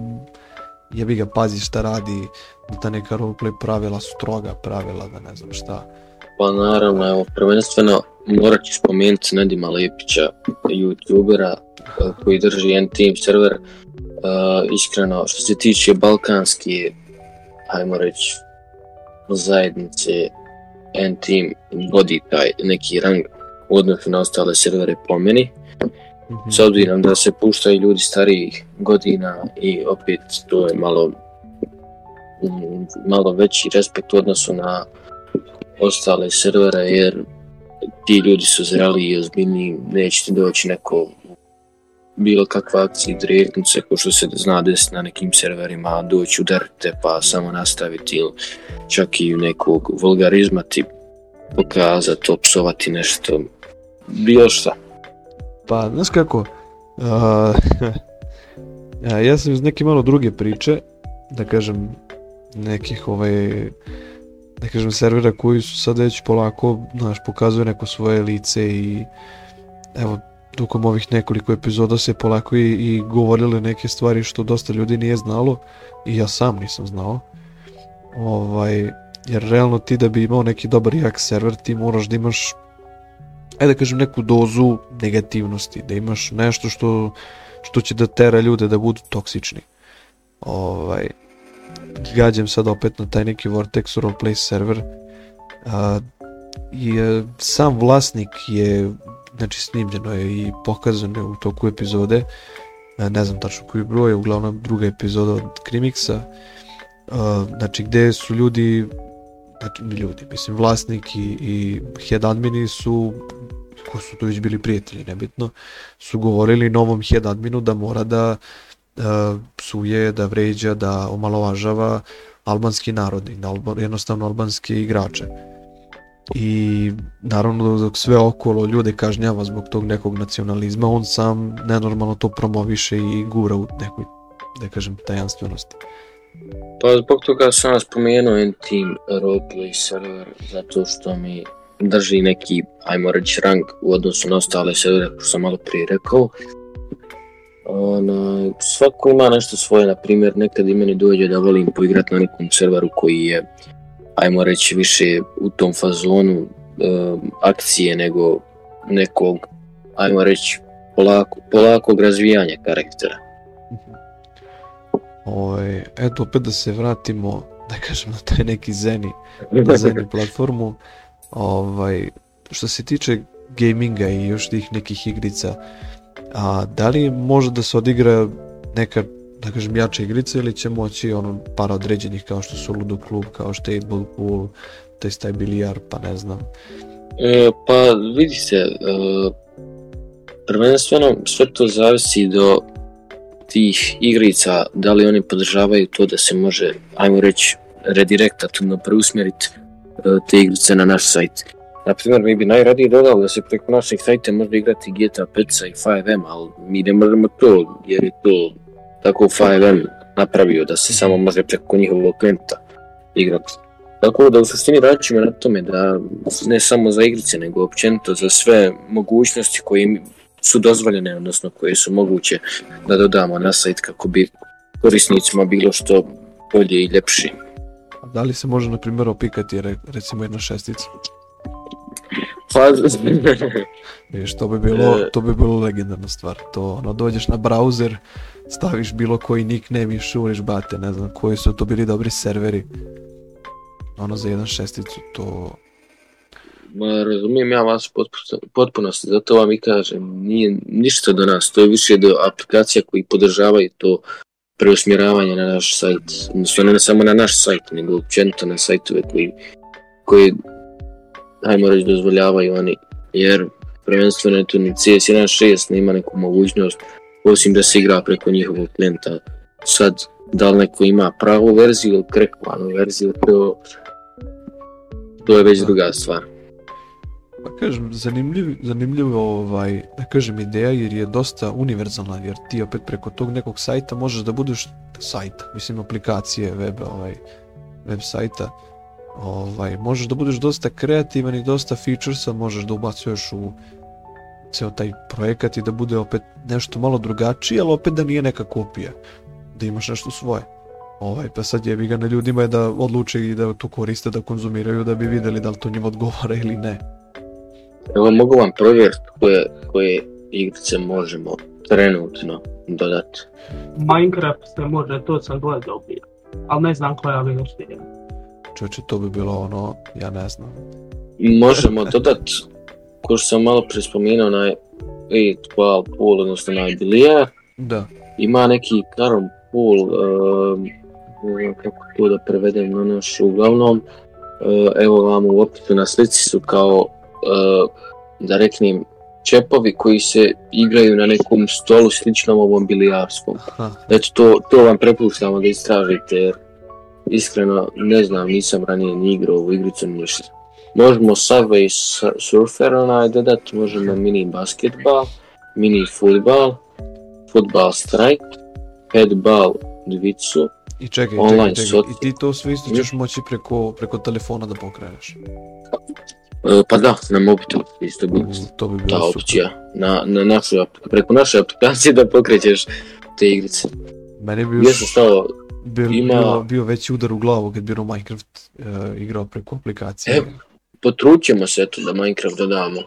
jebi ga pazi šta radi, da ta neka roleplay pravila su stroga pravila, da ne znam šta. Pa naravno, evo, prvenstveno morat ću spomenuti Nedima Lepića, youtubera eh, koji drži N-Team server. Eh, iskreno, što se tiče balkanske, ajmo reći, zajednice, N-Team vodi taj neki rang u odnosu na ostale servere po meni. Mhm. S obzirom da se puštaju ljudi starijih godina i opet to je malo mm, malo veći respekt u odnosu na ostale servere jer ti ljudi su zreli i ozbiljni, neće ti doći neko bilo kakva akcija direktno se ko što se zna desiti na nekim serverima doći udarite pa samo nastaviti ili čak i nekog vulgarizma ti pokazati, opsovati nešto bilo šta. Pa, znaš kako, ja, ja sam iz neke malo druge priče, da kažem, nekih ovaj, da kažem, servera koji su sad već polako, znaš, pokazuju neko svoje lice i evo, tokom ovih nekoliko epizoda se polako i, i govorile neke stvari što dosta ljudi nije znalo i ja sam nisam znao. Ovaj, jer realno ti da bi imao neki dobar jak server ti moraš da imaš ajde da kažem neku dozu negativnosti, da imaš nešto što, što će da tera ljude da budu toksični. Ovaj, gađam sad opet na taj neki Vortex roleplay server. A, i e, sam vlasnik je, znači snimljeno je i pokazano je u toku epizode, e, ne znam tačno koji broj, je uglavnom druga epizoda od Krimixa, a, znači gde su ljudi znači ljudi, mislim vlasnik i, i head admini su su tu već bili prijatelji, nebitno, su govorili novom head adminu da mora da psuje, da vređa, da omalovažava albanski narod i jednostavno albanske igrače. I naravno dok sve okolo ljude kažnjava zbog tog nekog nacionalizma, on sam nenormalno to promoviše i gura u nekoj, da kažem, tajanstvenosti. Pa zbog toga sam spomenuo N-Team roleplay server, zato što mi drži neki, ajmo reći, rang u odnosu na ostale servere, što sam malo prije rekao. Ona, svako ima nešto svoje, na primjer, nekad i meni dođe da volim poigrati na nekom serveru koji je, ajmo reći, više u tom fazonu e, akcije nego nekog, ajmo reći, polako, polakog razvijanja karaktera. Ovaj, eto opet da se vratimo, da kažem, na taj neki Zeni, na Zeni platformu. Ovaj, što se tiče gaminga i još tih nekih igrica, a da li može da se odigra neka, da kažem, jača igrica ili će moći ono par određenih kao što su Ludo Klub, kao što je 8 Ball Pool, to je taj bilijar, pa ne znam. E, pa vidi se, e, prvenstveno sve to zavisi do tih igrica, da li oni podržavaju to da se može, ajmo reći, redirektativno preusmjeriti e, te igrice na naš sajt. Na primjer, mi bi najradije dodali da se preko našeg sajta može igrati GTA 5 i 5M, ali mi ne možemo to, jer je to tako 5M napravio da se samo može preko njihovog klijenta igrati. Tako da u suštini radit ćemo na tome da ne samo za igrice, nego općenito za sve mogućnosti koje su dozvoljene, odnosno koje su moguće da dodamo na sajt kako bi korisnicima bilo što bolje i ljepše. A da li se može, na primjer, opikati re- recimo jedna šestica? Pa, Viš, to bi bilo, E. to bi bilo legendarna stvar. To, ono, dođeš na browser, staviš bilo koji nickname i šuriš bate, ne znam koji su to bili dobri serveri. Ono za jedan šesticu, to... Ma, razumijem ja vas potpunosti, zato vam i kažem, nije ništa do nas, to je više do aplikacija koji podržavaju to preusmjeravanje na naš sajt, odnosno ne samo na naš sajt, nego općenito na sajtove koji, koji ajmo reći, dozvoljavaju oni, jer prvenstveno je tu ni CS 1.6 nema neku mogućnost, osim da se igra preko njihovog klijenta. Sad, da li neko ima pravu verziju ili krekovanu verziju, to, to je već druga stvar. Pa kažem, zanimljiv, zanimljivo ovaj, da kažem ideja jer je dosta univerzalna jer ti opet preko tog nekog sajta možeš da budeš sajta, mislim aplikacije, web, ovaj, web sajta, ovaj, možeš da budeš dosta kreativan i dosta featuresa možeš da ubacuješ u ceo taj projekat i da bude opet nešto malo drugačije, ali opet da nije neka kopija, da imaš nešto svoje. Ovaj, pa sad jebi ga na ljudima je da odluče i da to koriste, da konzumiraju, da bi vidjeli da li to njima odgovara ili ne. Evo mogu vam provjeriti koje, koje igrice možemo trenutno dodati. Minecraft se može, to sam gledao bio. Ali ne znam koja verzija. Čovječe, to bi bilo ono, ja ne znam. Možemo dodati, ko što sam malo prije spomenuo, onaj 8 ball pool, odnosno onaj bilijar, Da, ima neki carom pool, znam kako to da prevedem na naš, uglavnom, eh, evo vam u opisu na slici su kao, eh, da reknem, čepovi koji se igraju na nekom stolu sličnom ovom bilijarskom. Eto, to, to vam prepuštamo da istražite, jer iskreno ne znam, nisam ranije ni igrao ovu igricu ni ništa. Možemo Subway Su- Surfer onaj dodat, možemo mini basketbal, mini futbal, futbal strike, headball dvicu, i čekaj, Online čekaj, čekaj, i ti to sve isto ćeš moći preko, preko telefona da pokreneš. E, pa da, na mobitel isto bi To bi ta bilo super. opcija, na, na našu, preko naše aplikacije da pokrećeš te igrice. Meni bi Gdje sam još stao, bio, ima- bio, bio veći udar u glavu kad bi ono Minecraft uh, igrao preko aplikacije. Evo. potrućemo se eto da Minecraft dodamo.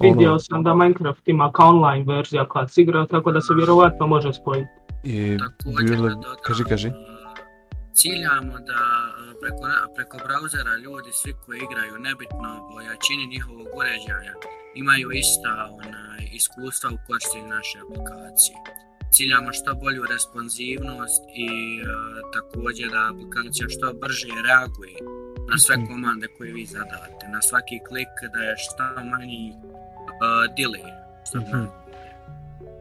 Vidio Ono, sam da Minecraft ima kao online verzija kad se igra, tako da se vjerovatno može spojiti. i bilo, da kaži, kaži. e, Ciljamo da e, preko, preko brauzera ljudi svi koji igraju nebitno o jačini njihovog uređaja imaju ista onaj, iskustva u korištenju naše aplikacije. Ciljamo što bolju responsivnost i e, također da aplikacija što brže reaguje na sve Mhm. komande koje vi zadate, na svaki klik da je što manji e, delay. Mhm.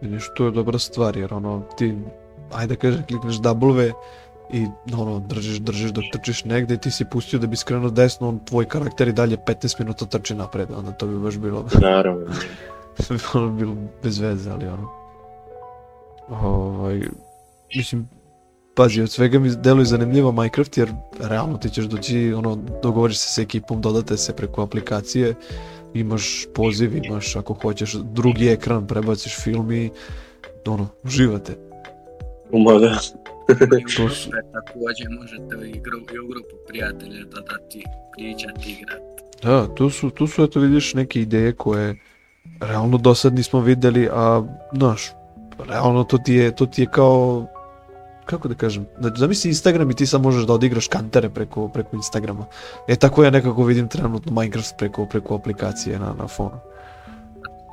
Vidiš, to je dobra stvar jer ono ti, ajde kažem, klikneš W i ono, držiš, držiš dok trčiš negdje i ti si pustio da bi skrenuo desno, on, tvoj karakter i dalje 15 minuta trči napred, onda to bi baš bilo, Naravno. ono bilo bez veze, ali ono. Ovaj, mislim, pazi, od svega mi deluje zanimljivo Minecraft jer realno ti ćeš doći, ono, dogovoriš se s ekipom, dodate se preko aplikacije, imaš poziv, imaš ako hoćeš drugi ekran, prebaciš film i ono, uživate. Ma da. I To su- grupe također možete u, igru, i u grupu prijatelja dodati, pričati, igrati. Da, tu su, tu su eto vidiš neke ideje koje realno do sad nismo vidjeli, a znaš, realno to ti je, to ti je kao, kako da kažem, znači, zamisli Instagram i ti sad možeš da odigraš kantere preko, preko Instagrama. E tako ja nekako vidim trenutno Minecraft preko, preko aplikacije na, na fonu.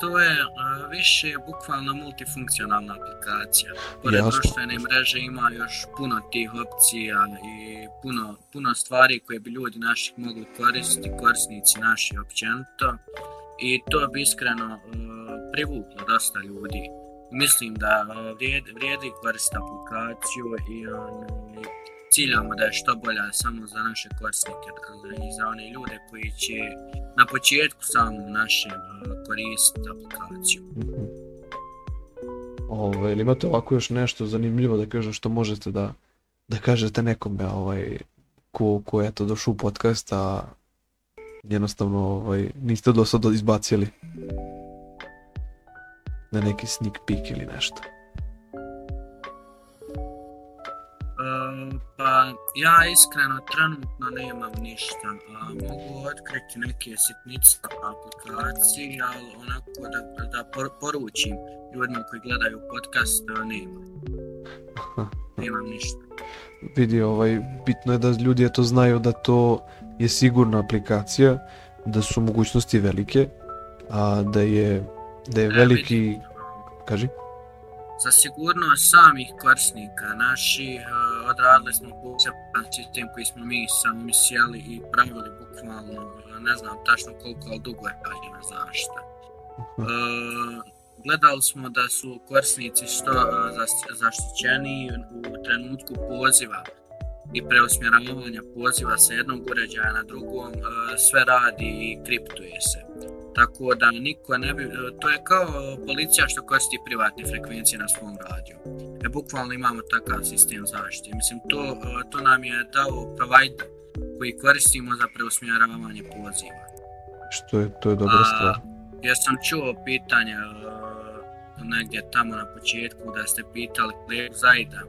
To je uh, više bukvalno multifunkcionalna aplikacija. Pored Jasno. društvene mreže ima još puno tih opcija i puno, puno stvari koje bi ljudi naši mogli koristiti, korisnici naši općenito. I to bi iskreno uh, privuklo dosta ljudi. Mislim da uh, vrijedi, vrijedi koristiti aplikaciju i onaj, ciljamo da je što bolja samo za naše korisnike i za one ljude koji će na početku samom našem uh, koristiti aplikaciju. Mhm. Ove, ili imate ovako još nešto zanimljivo da kažem što možete da, da kažete nekome ovaj, ko, ko je to došao u podcast, a jednostavno ovaj, niste do sada izbacili na neki sneak peek ili nešto. Uh, pa ja iskreno trenutno nemam ništa, a mogu otkriti neke sitnice na aplikaciji, ali onako da, da por- poručim ljudima koji gledaju podcast uh, nema. Nemam ništa. vidi, ovaj, bitno je da ljudi to znaju da to je sigurna aplikacija, da su mogućnosti velike, a da je, da je veliki, kaži, Za sigurnost samih korisnika naših e, odradili smo poseban sistem koji smo mi sami sjeli i pravili bukvalno, e, ne znam tačno koliko, ali dugo je rađena zaštita. Mhm. E, gledali smo da su korisnici što e, zaštićeniji u trenutku poziva i preusmjeravanja poziva sa jednog uređaja na drugom, sve radi i kriptuje se. Tako da niko ne bi, e, to je kao policija što koristi privatne frekvencije na svom radiju. E, bukvalno imamo takav sistem zaštite. Mislim, to, e, to nam je dao provider koji koristimo za preusmjeravanje poziva. što je, to je dobra stvar. Ja sam čuo pitanje e, negdje tamo na početku da ste pitali kolegu Zajda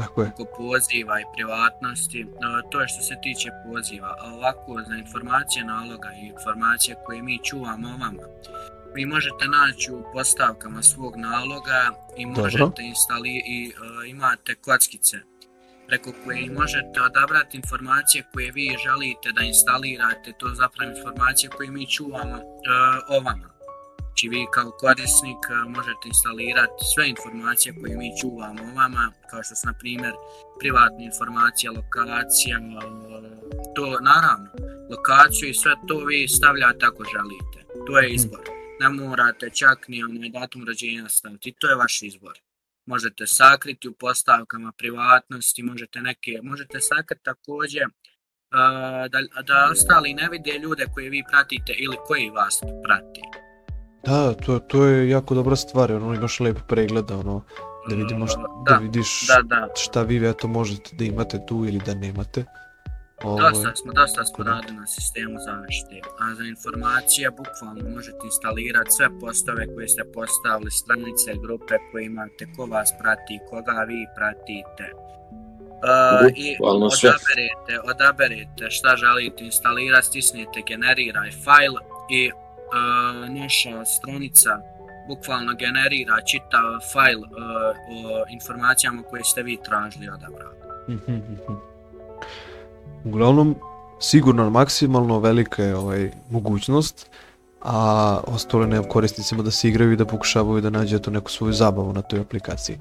Tako je, oko poziva i privatnosti. E, To je što se tiče poziva. A ovako za informacije naloga i informacije koje mi čuvamo vama. Vi možete naći u postavkama svog naloga i Dobro. možete instali i e, imate kockice preko kojih možete odabrati informacije koje vi želite da instalirate, to zapravo informacije koje mi čuvamo e, o vama. Znači vi kao korisnik e, možete instalirati sve informacije koje mi čuvamo o vama, kao što su na primjer privatne informacije, lokacija, to naravno, lokaciju i sve to vi stavljate ako želite. To je izbor. Ne morate čak ni onaj datum rođenja staviti, to je vaš izbor. Možete sakriti u postavkama privatnosti, možete neke, možete sakriti također e, da, da ostali ne vide ljude koje vi pratite ili koji vas prati. Da, to, to je jako dobra stvar, ono imaš lep pregled, ono, da vidimo šta, da, Da, vidiš Da, da, šta vi eto možete da imate tu ili da nemate. Ovaj, dosta smo, dosta smo radili na sistemu zaštite. A za informacije bukvalno možete instalirati sve postove koje ste postavili, stranice, grupe koje imate, ko vas prati, koga vi pratite. Uh, I odaberete, odaberete šta želite instalirati, stisnete generiraj file i naša stranica bukvalno generira čitav file uh, o informacijama koje ste vi tražili i odabrali. Mhm. Uglavnom, sigurno maksimalno velika je ovaj, mogućnost, a ostalo ne korisnicima da se igraju i da pokušavaju da nađe to neku svoju zabavu na toj aplikaciji.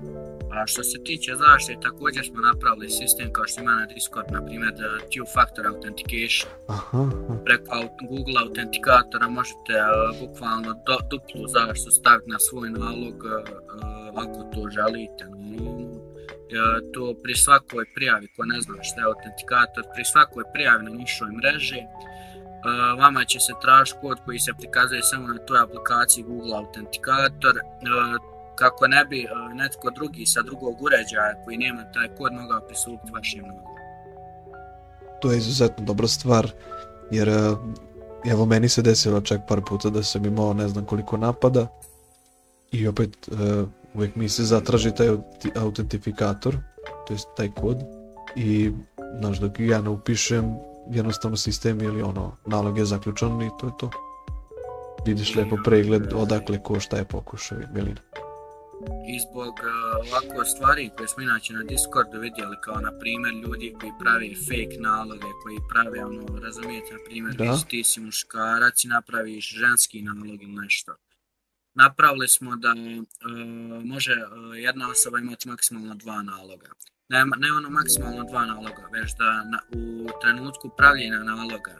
A što se tiče zaštite, također smo napravili sistem kao što ima na Discord, na primjer uh, two-factor authentication. Aha, aha. Preko Google autentikatora možete uh, bukvalno do, duplu zaštitu staviti na svoj nalog uh, ako to želite. Uh, to pri svakoj prijavi, ko ne zna šta je autentikator, pri svakoj prijavi na našoj mreži, vama će se tražiti kod koji se prikazuje samo na toj aplikaciji Google autentikator, kako ne bi netko drugi sa drugog uređaja koji nema taj kod mogao pristupiti vašem nalogu. To je izuzetno dobra stvar, jer evo meni se desilo čak par puta da sam imao ne znam koliko napada i opet uvijek mi se zatraži taj autentifikator, to jest taj kod i znaš dok ja ne upišem jednostavno sistem ili ono nalog je zaključan i to je to. Vidiš lepo pregled odakle ko šta je pokušao i milina. I zbog uh, ovako stvari koje smo inače na Discordu vidjeli kao na primjer ljudi koji prave fake naloge, koji prave ono, razumijete, na primjer Da. ti si muškarac i napraviš ženski nalog ili nešto. Napravili smo da uh, može uh, jedna osoba imati maksimalno dva naloga. Ne, ne ono maksimalno dva naloga, već da na, u trenutku pravljenja naloga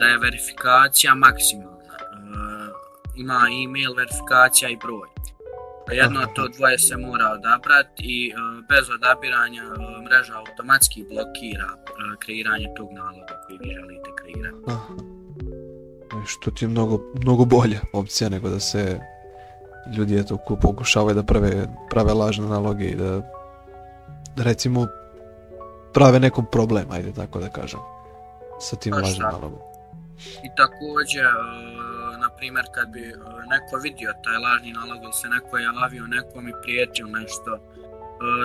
da je verifikacija maksimalna. Uh, ima e-mail verifikacija i broj. Jedno od to dvoje se mora odabrati i uh, bez odabiranja uh, mreža automatski blokira kreiranje tog naloga koji vi želite kreirati. Aha. E, Što ti je mnogo, mnogo bolja opcija nego da se ljudi eto pokušavaju da prave, prave lažne naloge i da recimo prave nekom problem, ajde tako da kažem, sa tim lažnim nalogom. I također, uh, na primjer, kad bi uh, neko vidio taj lažni nalog ili se neko javio nekom i prijetio nešto, uh,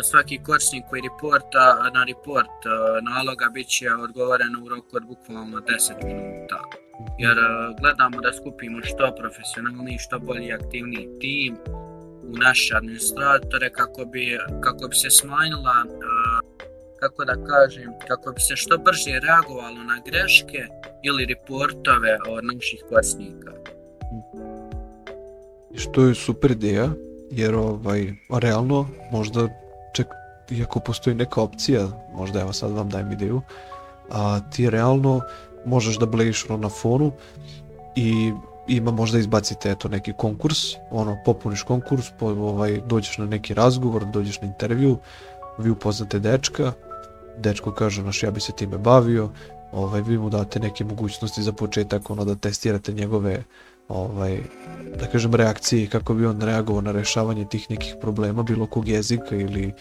svaki korisnik koji reporta na report naloga bit će odgovoreno u roku od bukvalno 10 minuta. Jer gledamo da skupimo što profesionalniji, što bolji i aktivniji tim. U naše administratore kako bi, kako bi se smanjila, kako da kažem, kako bi se što brže reagovalo na greške ili reportove od naših korisnika. Što je super ideja, jer ovaj, realno možda ček, iako postoji neka opcija, možda evo sad vam dajem ideju, a ti realno možeš da blejiš ono na fonu i ima možda izbacite eto neki konkurs, ono popuniš konkurs, po, ovaj dođeš na neki razgovor, dođeš na intervju, vi upoznate dečka, dečko kaže naš ja bi se time bavio, ovaj vi mu date neke mogućnosti za početak ono da testirate njegove ovaj da kažem reakcije kako bi on reagovao na rešavanje tih nekih problema bilo kog jezika ili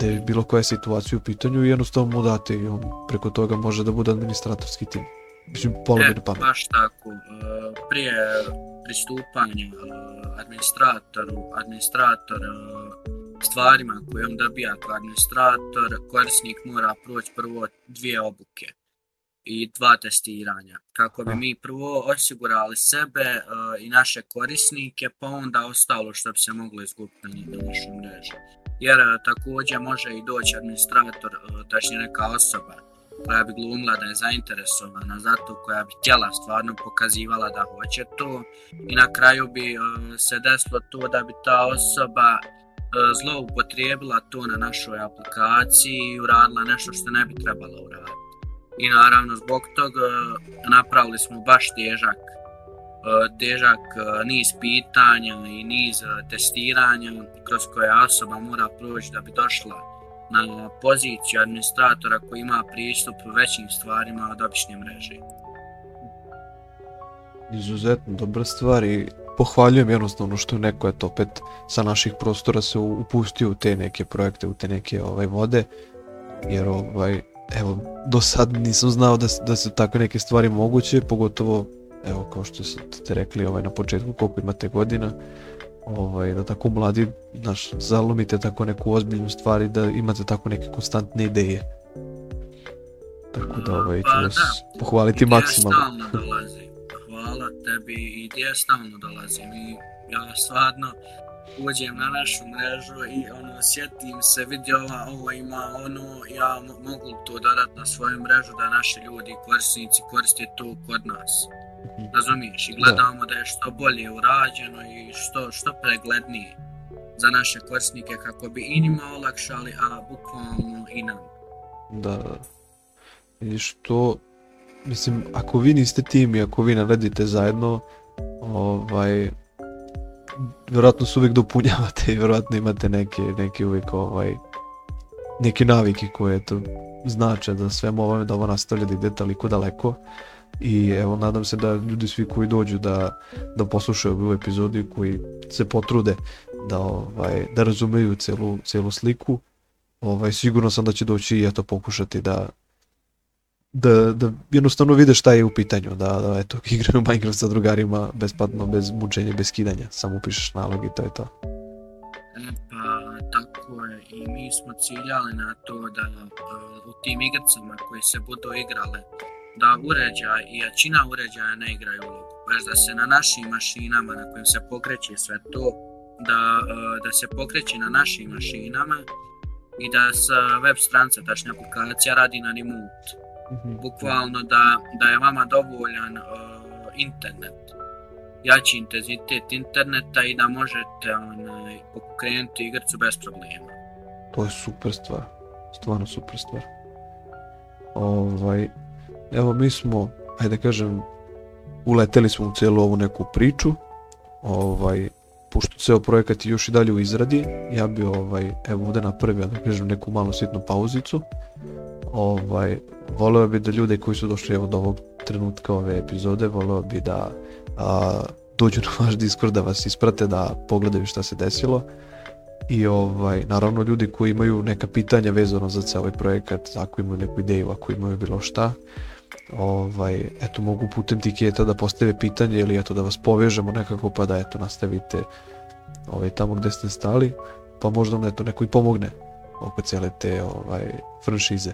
da je bilo koja situacija u pitanju i jednostavno mu date i on preko toga može da bude administratorski tim. Mislim, pola E, pamet. baš tako. E, Prije pristupanja e, administratoru, administrator stvarima koje on dobija kao administrator, korisnik mora proći prvo dvije obuke i dva testiranja kako bi mi prvo osigurali sebe e, i naše korisnike pa onda ostalo što bi se moglo izgubiti na na našoj mreži. Jer također može i doći administrator, tačnije neka osoba koja bi glumila da je zainteresovana za to, koja bi htjela stvarno pokazivala da hoće to i na kraju bi e, se desilo to da bi ta osoba e, zloupotrijebila to na našoj aplikaciji i uradila nešto što ne bi trebala uraditi. I naravno zbog toga e, napravili smo baš težak težak niz pitanja i niz testiranja kroz koje osoba mora proći da bi došla na poziciju administratora koji ima pristup većim stvarima od obične mreže. Izuzetno dobra stvar i pohvaljujem jednostavno što je neko eto opet sa naših prostora se u- upustio u te neke projekte, u te neke ovaj vode, jer ovaj evo do sad nisam znao da, da su takve neke stvari moguće, pogotovo evo kao što ste rekli ovaj na početku koliko imate godina, ovaj da tako mladi naš zalomite tako neku ozbiljnu stvar i da imate tako neke konstantne ideje. Tako da ovaj ću Pa vas da. pohvaliti Ideja maksimalno. stalno dolazi. Hvala tebi, ideja stalno dolazi. Mi, ja stvarno uđem na našu mrežu i ono, sjetim se, vidi ova, ovo ima ono, ja mo- mogu to dodat na svoju mrežu da naši ljudi, korisnici koriste to kod nas. Razumiješ? I gledamo da je što bolje urađeno i što, što preglednije za naše korisnike kako bi i njima olakšali, a bukvalno i nam. Da, da. I što, mislim, ako vi niste tim i ako vi ne radite zajedno, ovaj, vjerojatno se uvijek dopunjavate i vjerojatno imate neke, neke uvijek, ovaj, neke navike koje, eto, znače da svemu ovome da ovo nastavlja da ide toliko daleko. I evo, nadam se da ljudi svi koji dođu da, da poslušaju ovu epizodu i koji se potrude da, ovaj, da razumeju celu, celu sliku, ovaj, sigurno sam da će doći i eto pokušati da da, da jednostavno vide šta je u pitanju, da, da eto, igraju Minecraft sa drugarima besplatno, bez mučenja, bez skidanja, samo upišeš nalog i to je to. E, Pa tako je i mi smo ciljali na to da e, u tim igricama koje se budu igrale da uređaj i jačina uređaja ne igraju ulogu, već da se na našim mašinama na kojim se pokreće sve to, da, e, da se pokreće na našim mašinama i da sa web stranca, tačnije aplikacija, radi na remote. Bukvalno da, da je vama dovoljan e, internet jači intenzitet interneta i da možete onaj, pokrenuti igricu bez problema. To je super stvar, stvarno super stvar. Ovaj, evo mi smo, ajde da kažem, uleteli smo u cijelu ovu neku priču, ovaj, pošto ceo projekat je još i dalje u izradi, ja bi ovaj, evo ovde napravio, da kažem, neku malu sitnu pauzicu. Ovaj, voleo bi da ljude koji su došli evo do ovog trenutka ove epizode, voleo bi da a, dođu na vaš Discord, da vas isprate, da pogledaju šta se desilo. I ovaj, naravno ljudi koji imaju neka pitanja vezano za ceo ovaj projekat, ako imaju neku ideju, ako imaju bilo šta, ovaj, eto mogu putem tiketa da postave pitanje ili eto da vas povežemo nekako pa da eto nastavite ovaj, tamo gde ste stali, pa možda vam eto neko i pomogne oko cijele te ovaj, franšize.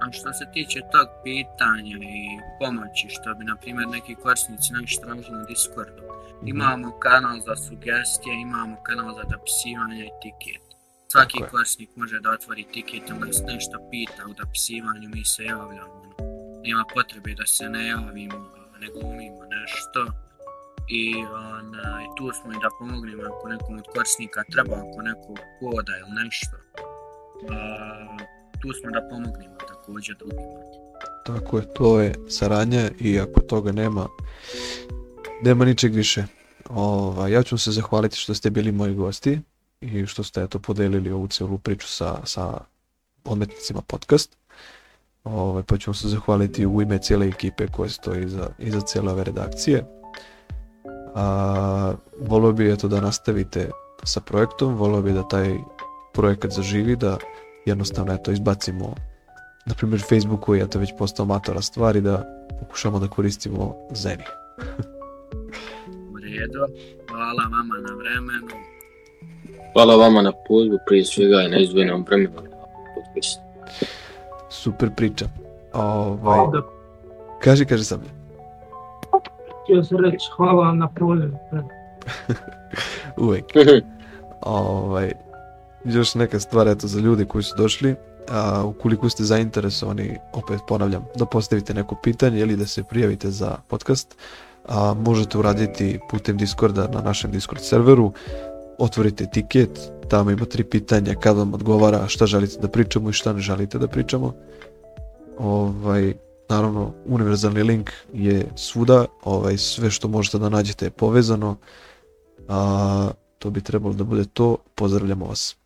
A što se tiče tog pitanja i pomoći, što bi, na primjer, neki korisnici naši tražili na Discordu, imamo kanal za sugestije, imamo kanal za dopisivanje i tiket. Svaki korisnik može da otvori tiket, da nas nešto pita u dopisivanju, mi se javljamo. Nema potrebe da se ne javimo, ne glumimo nešto. I onaj, tu smo i da pomognemo ako nekom od korisnika treba, ako nekog koda ili nešto. A, tu smo da pomognemo također drugima. Tako je, to je saradnja i ako toga nema, nema ničeg više. Ova, ja ću vam se zahvaliti što ste bili moji gosti i što ste eto podelili ovu cijelu priču sa, sa odmetnicima podcast. Ovaj, pa ću vam se zahvaliti u ime cijele ekipe koja stoji iza, iza cijele ove redakcije. A, volio bi eto da nastavite sa projektom, volio bi da taj projekat zaživi, da jednostavno eto izbacimo na primjer Facebook koji je to već postao matora stvari da pokušamo da koristimo Zeni. U redu, hvala vama na vremenu. Hvala vama na pozivu, prije svega i na izdvojenom vremenu. Super priča. Ovaj, Da, kaži, kaži sam. htio sam reći hvala na pozivu. Uvijek. Ovaj, još neka stvar eto za ljudi koji su došli. A, ukoliko ste zainteresovani, opet ponavljam, da postavite neko pitanje ili da se prijavite za podcast, a, možete uraditi putem Discorda na našem Discord serveru. Otvorite tiket, tamo ima tri pitanja kad vam odgovara šta želite da pričamo i šta ne želite da pričamo. Ovaj, naravno, univerzalni link je svuda, ovaj, sve što možete da nađete je povezano. A, to bi trebalo da bude to. Pozdravljamo vas.